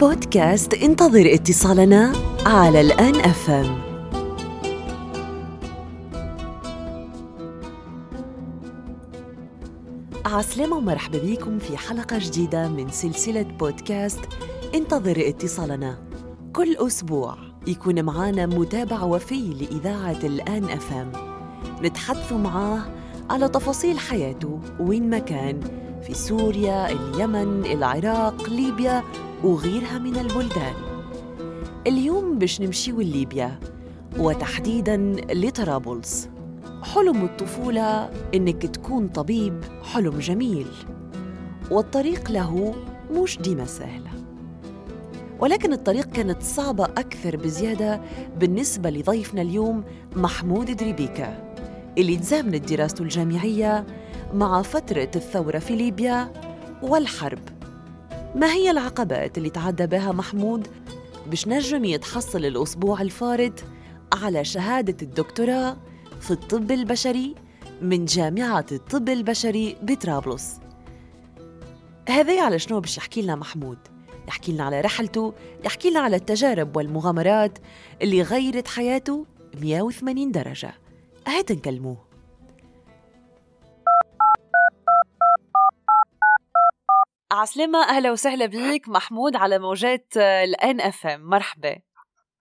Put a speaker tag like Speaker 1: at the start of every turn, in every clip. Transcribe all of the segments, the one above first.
Speaker 1: بودكاست انتظر اتصالنا على الآن أفهم. عسلامة ومرحبا بكم في حلقة جديدة من سلسلة بودكاست انتظر اتصالنا. كل أسبوع يكون معانا متابع وفي لإذاعة الآن أفهم. نتحدث معاه على تفاصيل حياته وين ما كان في سوريا، اليمن، العراق، ليبيا وغيرها من البلدان. اليوم باش نمشيو ليبيا وتحديداً لطرابلس. حلم الطفولة إنك تكون طبيب حلم جميل. والطريق له مش ديما سهلة ولكن الطريق كانت صعبة أكثر بزيادة بالنسبة لضيفنا اليوم محمود دريبيكا. اللي تزامنت دراسته الجامعية مع فترة الثورة في ليبيا والحرب. ما هي العقبات اللي تعدى بها محمود باش نجم يتحصل الأسبوع الفارط على شهادة الدكتوراه في الطب البشري من جامعة الطب البشري بطرابلس؟ هذا على شنو باش يحكي لنا محمود؟ يحكي لنا على رحلته يحكي لنا على التجارب والمغامرات اللي غيرت حياته 180 درجة. هات نكلموه. عسلامة أهلا وسهلا بيك. محمود على موجات الآن FM مرحبا.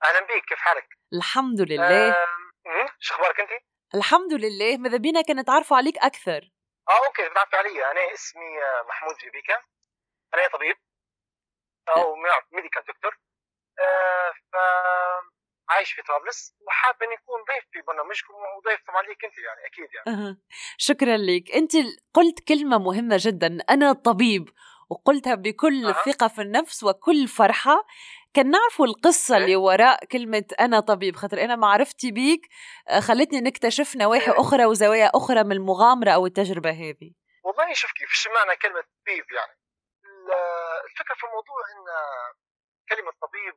Speaker 2: أهلا بيك. كيف حالك؟
Speaker 1: الحمد لله.
Speaker 2: أه... شو أخبارك أنت؟
Speaker 1: الحمد لله. ماذا بينا؟ كان نتعرفوا عليك أكثر.
Speaker 2: آه okay بتعرفي علي. أنا اسمي محمود جيبيكا أنا طبيب. أو ميديكال دكتور آه ف عايش في طرابلس وحاب اني اكون ضيف في برنامجكم وضيف طبعا ليك أنت يعني أكيد يعني.
Speaker 1: أه. شكرا لك أنت قلت كلمة مهمة جدا. أنا طبيب وقلتها بكل أه. ثقة في النفس وكل فرحة. كان نعرفوا القصة اللي وراء كلمة أنا طبيب خاطر أنا معرفتي بيك خلتني نكتشف نواحي أخرى وزوايا أخرى من المغامرة أو التجربة هذه.
Speaker 2: والله شوف كيف معنى كلمة طبيب يعني. الفكرة في الموضوع إن كلمة طبيب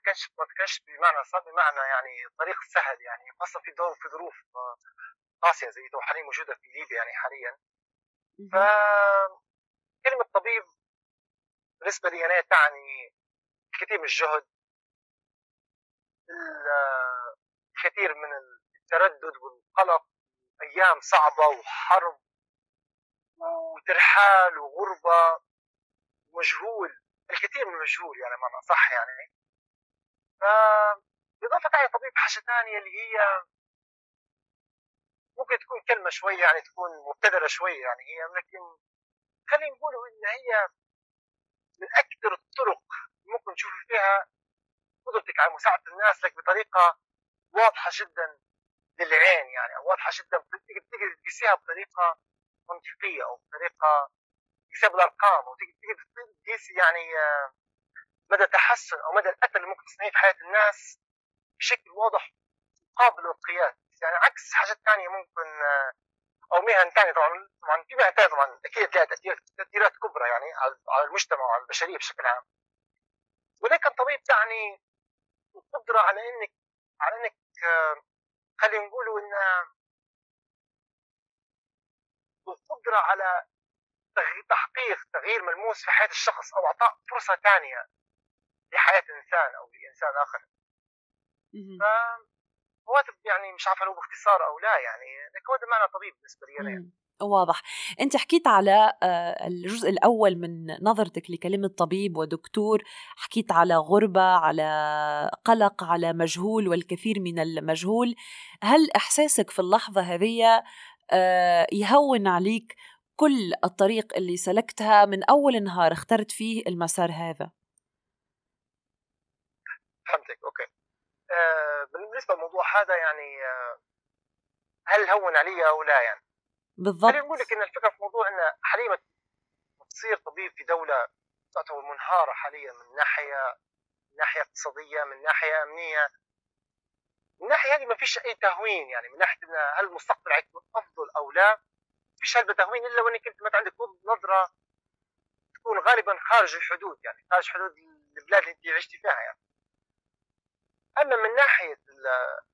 Speaker 2: ما كانش ما كانش بمعنى صار بمعنى يعني طريق سهل يعني خاصة في دور في ظروف قاسية زي تو حاليا موجودة في ليبيا يعني حاليا. ف كلمة طبيب بالنسبة لي أنا تعني الكثير من الجهد الكثير من التردد والقلق أيام صعبة وحرب وترحال وغربة ومجهول الكثير من المجهول يعني معنى صح يعني. فإضافة على طبيب حاجة ثانية اللي هي ممكن تكون كلمة شوي يعني تكون مبتذلة شوي يعني هي لكن خلينا نقول إن هي من أكثر الطرق ممكن تشوف فيها قدرتك على مساعدة الناس لك بطريقة واضحة جدا للعين يعني أو واضحة جدا تقدر تقيسيها بطريقة منطقية أو بطريقة تقيسيها بالأرقام أو تقدر تقيسي يعني مدى تحسن أو مدى الأثر اللي ممكن تصنعيه في حياة الناس بشكل واضح قابل للقياس يعني عكس حاجات ثانية ممكن أو مهن ثانية طبعا طبعا في مهن ثانية طبعا أكيد لها تأثيرات كبرى يعني على المجتمع وعلى البشرية بشكل عام. ولكن طبيب تعني القدره على إنك على إنك خلينا نقولوا إن القدرة على تحقيق تغيير ملموس في حياة الشخص أو أعطاء فرصة ثانية لحياة إنسان أو لإنسان آخر. رواتب يعني مش عارفه لو باختصار أو لا يعني لكن هذا معنى طبيب بالنسبة لي أنا يعني.
Speaker 1: واضح. أنت حكيت على الجزء الأول من نظرتك لكلمة طبيب ودكتور حكيت على غربة على قلق على مجهول والكثير من المجهول. هل إحساسك في اللحظة هذه يهون عليك كل الطريق اللي سلكتها من أول نهار اخترت فيه المسار هذا
Speaker 2: فهمتك أوكي آه بالنسبة للموضوع هذا يعني آه هل هون علي أو لا يعني؟
Speaker 1: بالضبط.
Speaker 2: خليني أقول لك إن الفكرة في موضوع إن حاليا تصير طبيب في دولة تعتبر منهارة حاليا من ناحية من ناحية اقتصادية من ناحية أمنية. من ناحية هذه ما فيش أي تهوين يعني من ناحية إن هل المستقبل حيكون أفضل أو لا ما فيش هالتهوين إلا وإنك أنت ما عندك نظرة تكون غالبا خارج الحدود يعني خارج حدود البلاد اللي أنت عشتي فيها يعني. أما من ناحية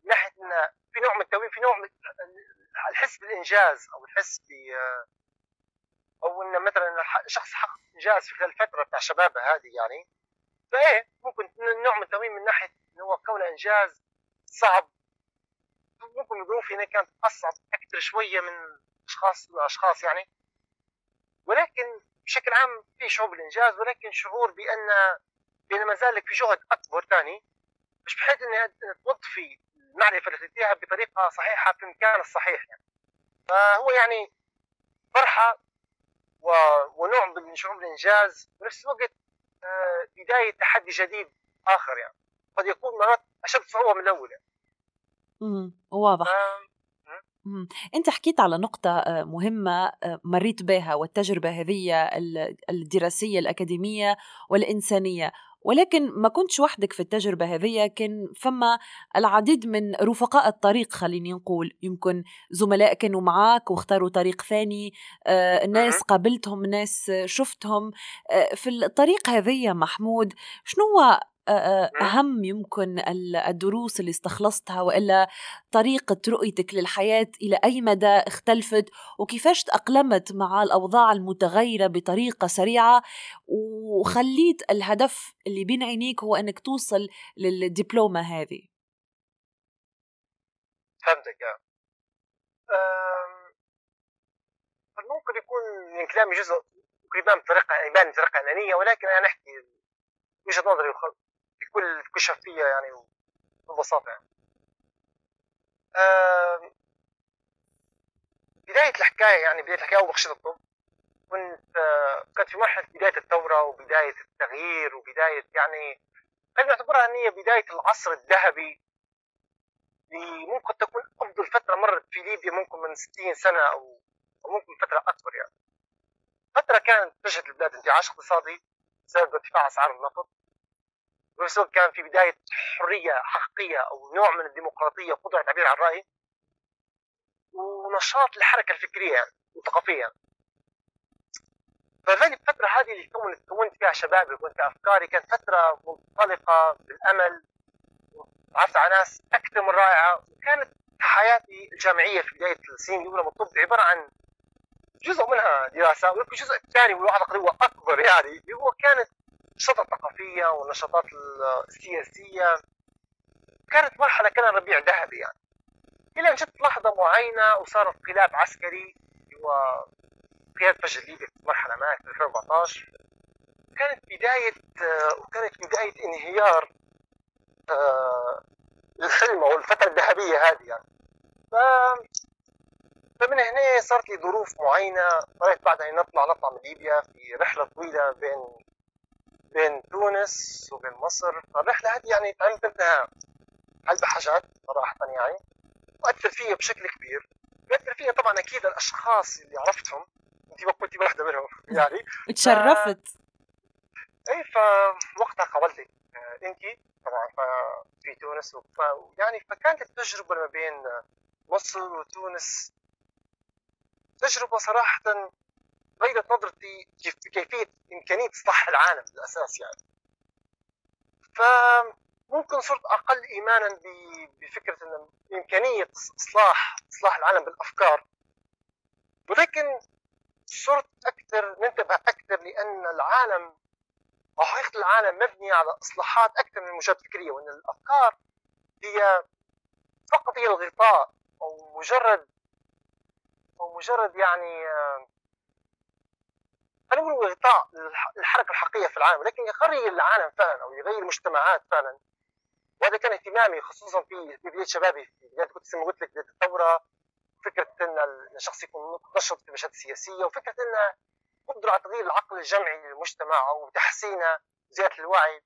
Speaker 2: من ناحية إن في نوع من التوين في نوع من الحس بالإنجاز أو الحس ب أو إن مثلا شخص حقق إنجاز في خلال الفترة بتاع شبابه هذه يعني فإيه ممكن نوع من التموين من ناحية انه هو كونه إنجاز صعب. ممكن الظروف هنا كانت اصعب أكثر شوية من أشخاص لاشخاص يعني. ولكن بشكل عام في شعور بالإنجاز ولكن شعور بأن بأن ما زال في جهد أكبر ثاني مش بحيث انها توظفي المعرفة اللي تديها بطريقة صحيحة في المكان الصحيح يعني. فهو يعني فرحة و... ونوع من شعور بالانجاز ونفس الوقت آه، بداية تحدي جديد آخر يعني. قد يكون مرات أشد صعوبة من الأول يعني.
Speaker 1: امم واضح. أنت حكيت على نقطة آه، مهمة آه، مريت بها والتجربة هذه الدراسية الأكاديمية والإنسانية. ولكن ما كنتش وحدك في التجربة هذه كان فما العديد من رفقاء الطريق خليني نقول. يمكن زملاء كانوا معاك واختاروا طريق ثاني آه، ناس قابلتهم ناس شفتهم. في الطريق هذه محمود شنو أهم يمكن الدروس اللي استخلصتها وإلا طريقة رؤيتك للحياة إلى أي مدى اختلفت؟ وكيفاش تأقلمت مع الأوضاع المتغيرة بطريقة سريعة؟ وخليت الهدف اللي بين عينيك هو أنك توصل للدبلومة هذه.
Speaker 2: فهمتك ممكن يكون من كلامي جزء ممكن يبان بطريقة يبان بطريقة أنانية ولكن أنا أحكي وجهة نظري بكل شفافيه يعني وببساطة يعني. بداية الحكاية يعني بداية الحكاية أول بخشة الطب كنت كنت في مرحلة بداية الثورة وبداية التغيير وبداية يعني خلينا نعتبرها إن هي بداية العصر الذهبي اللي ممكن تكون أفضل فترة مرت في ليبيا ممكن من 60 سنة أو ممكن فترة أكبر يعني فترة كانت تشهد البلاد انتعاش اقتصادي بسبب ارتفاع أسعار النفط الوقت كان في بداية حرية حقيقية أو نوع من الديمقراطية قدرة التعبير عن الرأي ونشاط الحركة الفكرية يعني والثقافية فهذه الفترة هذه اللي كونت كونت فيها شبابي فيها أفكاري كانت فترة منطلقة بالأمل وعرفت على ناس أكثر من رائعة. وكانت حياتي الجامعية في بداية السنين الأولى من الطب عبارة عن جزء منها دراسة ولكن الجزء الثاني والواحد هو أكبر يعني اللي هو كانت النشاطات الثقافية والنشاطات السياسية. كانت مرحلة كان ربيع ذهبي يعني. إلى أن جت لحظة معينة وصار انقلاب عسكري هو قيادة فجر ليبيا في مرحلة ما في 2014 كانت بداية وكانت بداية انهيار آه، الحلم أو الفترة الذهبية هذه يعني. فمن هنا صارت لي ظروف معينة. اضطريت بعدها نطلع نطلع من ليبيا في رحلة طويلة بين بين تونس وبين مصر. فالرحله هذه يعني تعلمت منها على حاجات صراحة يعني وأثر فيها بشكل كبير. واثر فيها طبعا أكيد الأشخاص اللي عرفتهم. ما كنت واحدة منهم يعني.
Speaker 1: تشرفت ف...
Speaker 2: اي فوقتها قابلتك آه، أنت طبعا في تونس ف... يعني فكانت التجربة ما بين مصر وتونس تجربة صراحة غيرت نظرتي كيفية إمكانية اصلاح العالم بالاساس يعني. فممكن صرت أقل إيمانا بفكرة إن إمكانية اصلاح اصلاح العالم بالأفكار. ولكن صرت أكثر ننتبه أكثر لأن العالم حقيقه العالم مبني على إصلاحات أكثر من مجرد فكريه وإن الأفكار هي فقط هي الغطاء أو مجرد أو مجرد يعني خلينا نقول غطاء الحركة الحقيقية في العالم لكن يغير العالم فعلا أو يغير المجتمعات فعلا. وهذا كان اهتمامي خصوصا في بدايه شبابي في بدايه كنت زي ما قلت لك بدايه الثورة فكرة إن الشخص يكون نشط في المشاهد السياسيه وفكرة انه قدرة على تغيير العقل الجمعي للمجتمع أو تحسينه زيادة الوعي.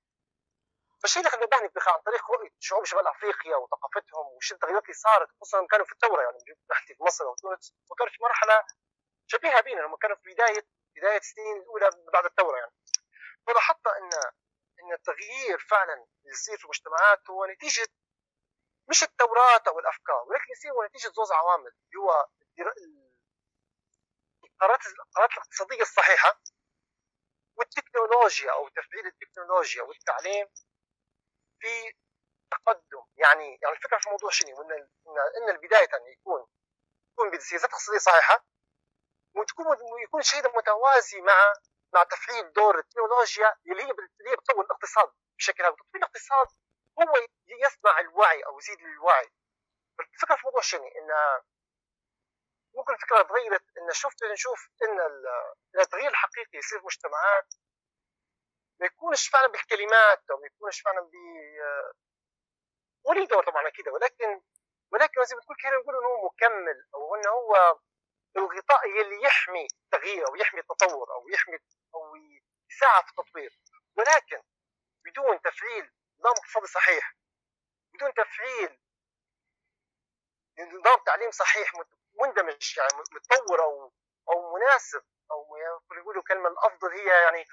Speaker 2: فالشيء اللي خلاني عن طريق رؤية شعوب شمال أفريقيا وثقافتهم وش التغيرات اللي صارت خصوصا كانوا في الثورة يعني رحت في مصر وتونس وكانوا في مرحلة شبيهة بينا لما كانوا في بداية بداية السنين الأولى بعد الثورة يعني. فلاحظت ان إن التغيير فعلا اللي يصير في المجتمعات هو نتيجة مش الثورات أو الأفكار ولكن يصير هو نتيجة زوز عوامل اللي هو القرارات القرارات الاقتصادية الصحيحة والتكنولوجيا أو تفعيل التكنولوجيا والتعليم في تقدم. يعني يعني الفكرة في الموضوع شنو؟ ان إن البداية يكون يكون بسياسات اقتصادية صحيحة وتكون يكون شيء متوازي مع مع تفعيل دور التكنولوجيا اللي هي اللي هي بتطور الاقتصاد بشكل عام. تطوير الاقتصاد هو يصنع الوعي أو يزيد الوعي. الفكرة في الموضوع شنو؟ إن ممكن الفكرة تغيرت. إن شفت نشوف إن التغيير الحقيقي يصير في المجتمعات ما يكونش فعلا بالكلمات أو ما يكونش فعلا ب ولي دور طبعا أكيد. ولكن ولكن زي ما تقول كده نقول إنه مكمل أو إنه هو الغطاء اللي يحمي التغيير أو يحمي التطور أو يحمي أو يساعد في التطوير. ولكن بدون تفعيل نظام اقتصادي صحيح بدون تفعيل نظام تعليم صحيح مندمج يعني متطور أو أو مناسب أو يقولوا الكلمة الأفضل هي يعني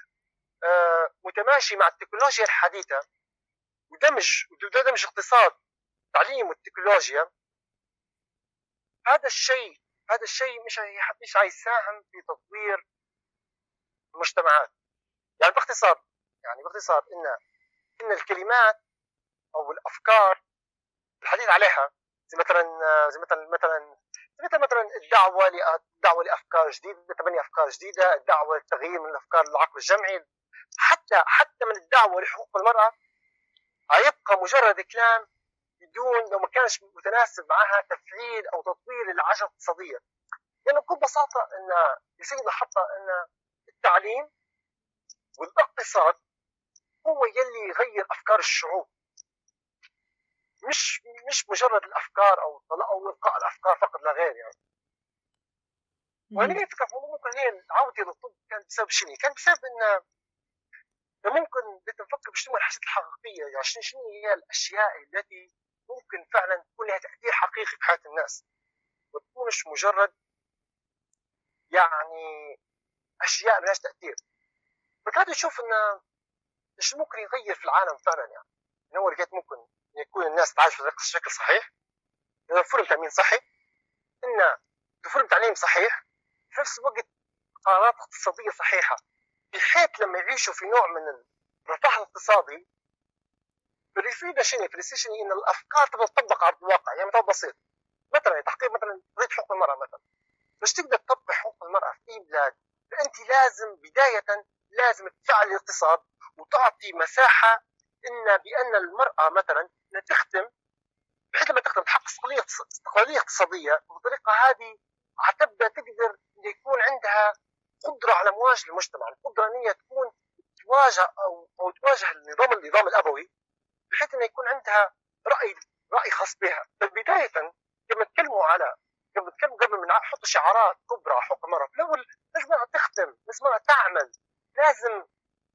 Speaker 2: آه، متماشي مع التكنولوجيا الحديثة ودمج ودمج اقتصاد تعليم والتكنولوجيا. هذا الشيء هذا الشيء مش مش حيساهم في تطوير المجتمعات. يعني باختصار يعني باختصار ان إن الكلمات أو الأفكار الحديث عليها زي مثلا زي مثلا مثلا زي مثلا مثلا الدعوة الدعوة لأفكار جديدة تبني أفكار جديدة الدعوة للتغيير من الأفكار العقل الجمعي. حتى حتى من الدعوة لحقوق المرأة هيبقى مجرد كلام بدون لو ما كانش متناسب معها تفعيل أو تطوير العجله الاقتصاديه لأنه بكل بساطة إن يصير حتى إن التعليم والاقتصاد هو يلي يغير أفكار الشعوب. مش مش مجرد الأفكار أو أو إلقاء الأفكار فقط لا غير يعني. وهنا الفكرة ممكن هي عودتي للطب كان بسبب شنو؟ كان بسبب إن ممكن بدنا نفكر بشنو الحاجات الحقيقية. يعني شنو هي الأشياء التي ممكن فعلا تكون لها تأثير حقيقي في حياة الناس ما تكونش مجرد يعني أشياء لهاش تأثير. فكاد نشوف إن إيش ممكن يغير في العالم فعلا يعني. من اول لقيت ممكن يكون الناس تعيش بشكل صحيح يوفرهم تامين صحي إن توفرهم تعليم صحيح في نفس الوقت قرارات اقتصادية صحيحة بحيث لما يعيشوا في نوع من الرفاه الاقتصادي فاليفيد شنو؟ فاليفيد إن الأفكار تبغى تطبق على الواقع يعني مثال بسيط. مثلا تحقيق مثلا قضيه حقوق المرأة مثلا. باش تقدر تطبق حقوق المرأة في بلاد. فأنت لازم بداية لازم تفعل الاقتصاد وتعطي مساحة إن بأن المرأة مثلا تخدم بحيث لما تخدم تحقق استقلالية اقتصادية. وبالطريقه هذه حتبدا تقدر يكون عندها قدرة على مواجهة المجتمع، القدرة إن هي تكون تواجه أو أو تواجه النظام النظام الأبوي. بحيث إنه يكون عندها رأي رأي خاص بها، فبدايه لما نتكلموا على لما نتكلم قبل من نحط شعارات كبرى حقوق المراه، في الأول لازم تخدم، لازم تعمل، لازم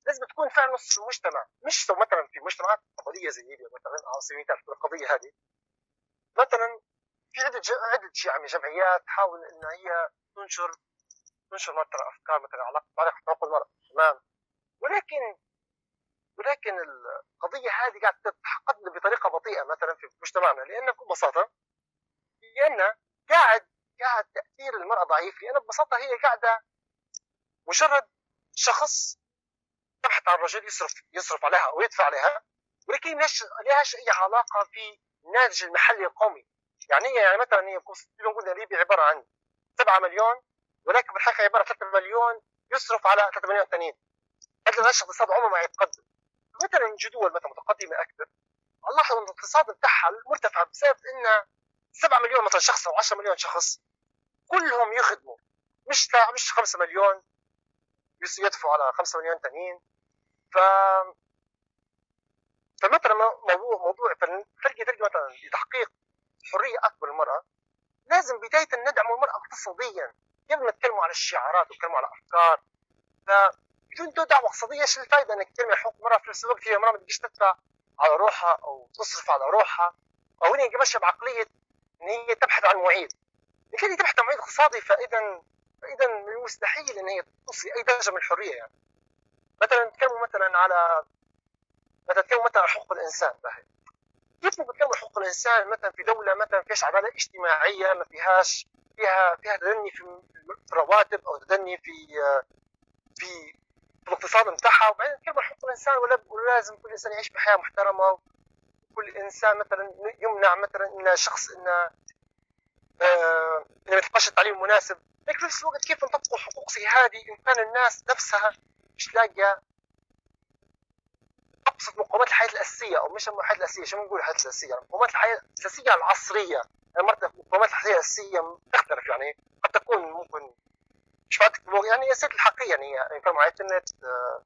Speaker 2: لازم تكون فعلا نص المجتمع. مش مثلا في مجتمعات قضية زي ليبيا مثلا سبيل المثال القضية هذه. مثلا في عدة عدة يعني جمعيات تحاول إن هي تنشر تنشر مثلا أفكار مثلا علاقه حقوق المراه تمام. ولكن ولكن القضية هذه قاعدة تتقدم بطريقة بطيئة مثلا في مجتمعنا لأن بكل بساطه لأن قاعد قاعد تأثير المرأة ضعيف لأن ببساطة هي قاعدة مجرد شخص تبحث عن رجل يصرف يصرف عليها أو يدفع عليها ولكن ليش لهاش أي علاقة في الناتج المحلي القومي. يعني يعني مثلا هي نقول ليبيا عبارة عن 7 مليون ولكن بالحقيقة عبارة عن 3 مليون يصرف على 3 مليون ثانيين هذا الاقتصاد عمره ما يتقدم. مثلا نجي دول مثلا متقدمة أكثر نلاحظ ان الاقتصاد بتاعها مرتفع بسبب ان 7 مليون مثلا شخص أو 10 مليون شخص كلهم يخدموا. مش مش 5 مليون يدفعوا على 5 مليون ثانيين ف فمثلا موضوع موضوع فرق ترجع مثلا لتحقيق حرية أكبر للمرأة. لازم بداية ندعم المراه اقتصاديا. قبل ما نتكلموا على الشعارات ونتكلموا على افكار فبدون دعوة اقتصادية إيش الفائده انك تكلم حقوق المراه في نفس الوقت؟ هي المراه ما تجيش تدفع على روحها أو تصرف على روحها. أو هي ماشيه بعقليه إن هي تبحث عن معيد. لكن هي تبحث عن معيد اقتصادي فإذا فإذا من المستحيل إن هي تصل أي درجة من الحرية يعني. مثلا نتكلم مثلا على مثلا نتكلم مثلا عن حقوق الإنسان باهي كيف نتكلم حقوق الإنسان مثلا في دولة مثلا فيهاش عدالة اجتماعية ما فيهاش فيها فيها تدني في الرواتب أو تدني في في الاقتصاد بتاعها وبعدين عن حقوق الإنسان ولا لازم كل إنسان يعيش بحياة محترمة؟ وكل إنسان مثلا يمنع مثلا إن شخص إن آه ما تلقاش التعليم المناسب. لكن في نفس الوقت كيف نطبقوا حقوق زي هذه ان كان الناس نفسها مش لاقية أبسط مقومات الحياة الأساسية أو مش الحياة الأساسية شو نقول الحياة الأساسية؟ مقومات الحياة الأساسية العصرية. يعني مقومات الحياة الأساسية تختلف يعني قد تكون ممكن يعني هي سيد الحقيقيه يعني يعني فهم الإنترنت آه،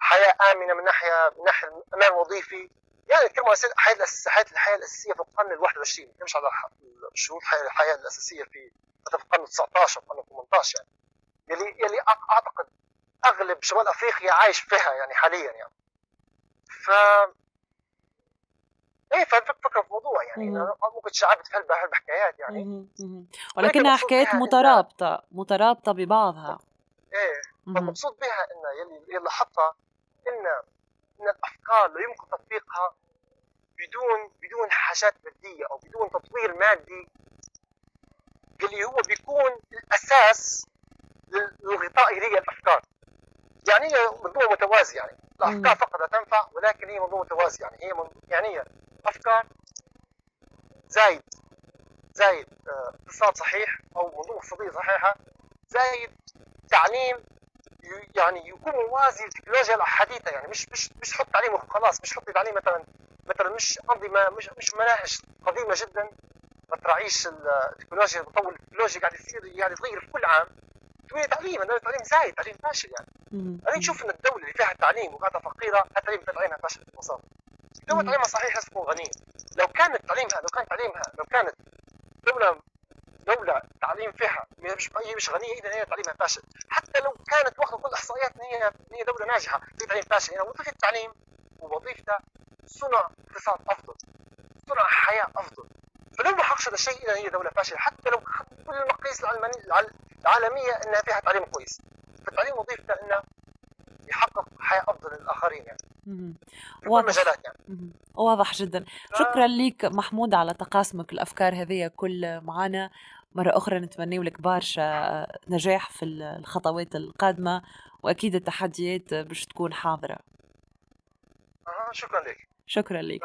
Speaker 2: حياة آمنة من ناحية من ناحية الامان الوظيفي يعني الكلمة حياة الحياة الحياة الأساسية في القرن ال 21 مش على شروط الحياة الأساسية في في القرن 19 القرن 18 يعني. يلي يلي أعتقد أغلب شمال أفريقيا عايش فيها يعني حاليا يعني. ف إيه فالفكرة في الموضوع يعني ممكن تشعبت في هالحكايات يعني.
Speaker 1: ولكنها حكايات مترابطة مترابطة ببعضها.
Speaker 2: إيه فالمقصود بها إن يلي يلي حطها إن إن الأفكار لا يمكن تطبيقها بدون بدون حاجات مادية أو بدون تطوير مادي اللي هو بيكون الأساس للغطاء هذه الأفكار. يعني هي منظومه متوازيه يعني. الأفكار فقط لا تنفع ولكن هي منظومه متوازيه يعني. هي من يعني هي أفكار؟ زايد. زايد آه، اقتصاد صحيح أو منظومه اقتصاديه صحيحة. زايد تعليم يعني يكون موازي للتكنولوجيا الحديثة يعني مش مش مش حط تعليم وخلاص مش حط تعليم مثلا مثلا مش أنظمة مش مش مناهج قديمة جدا. ما تراعيش التكنولوجيا تطور التكنولوجيا قاعد يصير قاعد يتغير في كل عام. تقول تعليم هذا تعليم زايد تعليم فاشل يعني. أنا نشوف إن الدولة اللي فيها تعليم وقاعدة فقيرة التعليم تعليمها فاشل ببساطه الدولة تعليمها صحيح لازم تكون غنيه لو كانت تعليمها لو كان تعليمها لو كانت دوله دولة تعليم فيها مش هي مش غنية إذا هي تعليمها فاشل، حتى لو كانت واخدة كل الإحصائيات إن هي إن هي دولة ناجحة في تعليم فاشل، يعني وظيفة التعليم ووظيفته صنع اقتصاد أفضل، صنع حياة أفضل، فلو ما حقش هذا الشيء إذا هي دولة فاشلة، حتى لو كل المقاييس العالمية إنها فيها تعليم كويس، فالتعليم وظيفته إنه يحقق حياة أفضل للآخرين يعني. واضح. يعني.
Speaker 1: واضح جدا. شكرا لك محمود على تقاسمك الأفكار هذه كل معنا مرة أخرى نتمنى لك برشا نجاح في الخطوات القادمة وأكيد التحديات باش تكون حاضرة.
Speaker 2: آه شكرا لك
Speaker 1: شكرا لك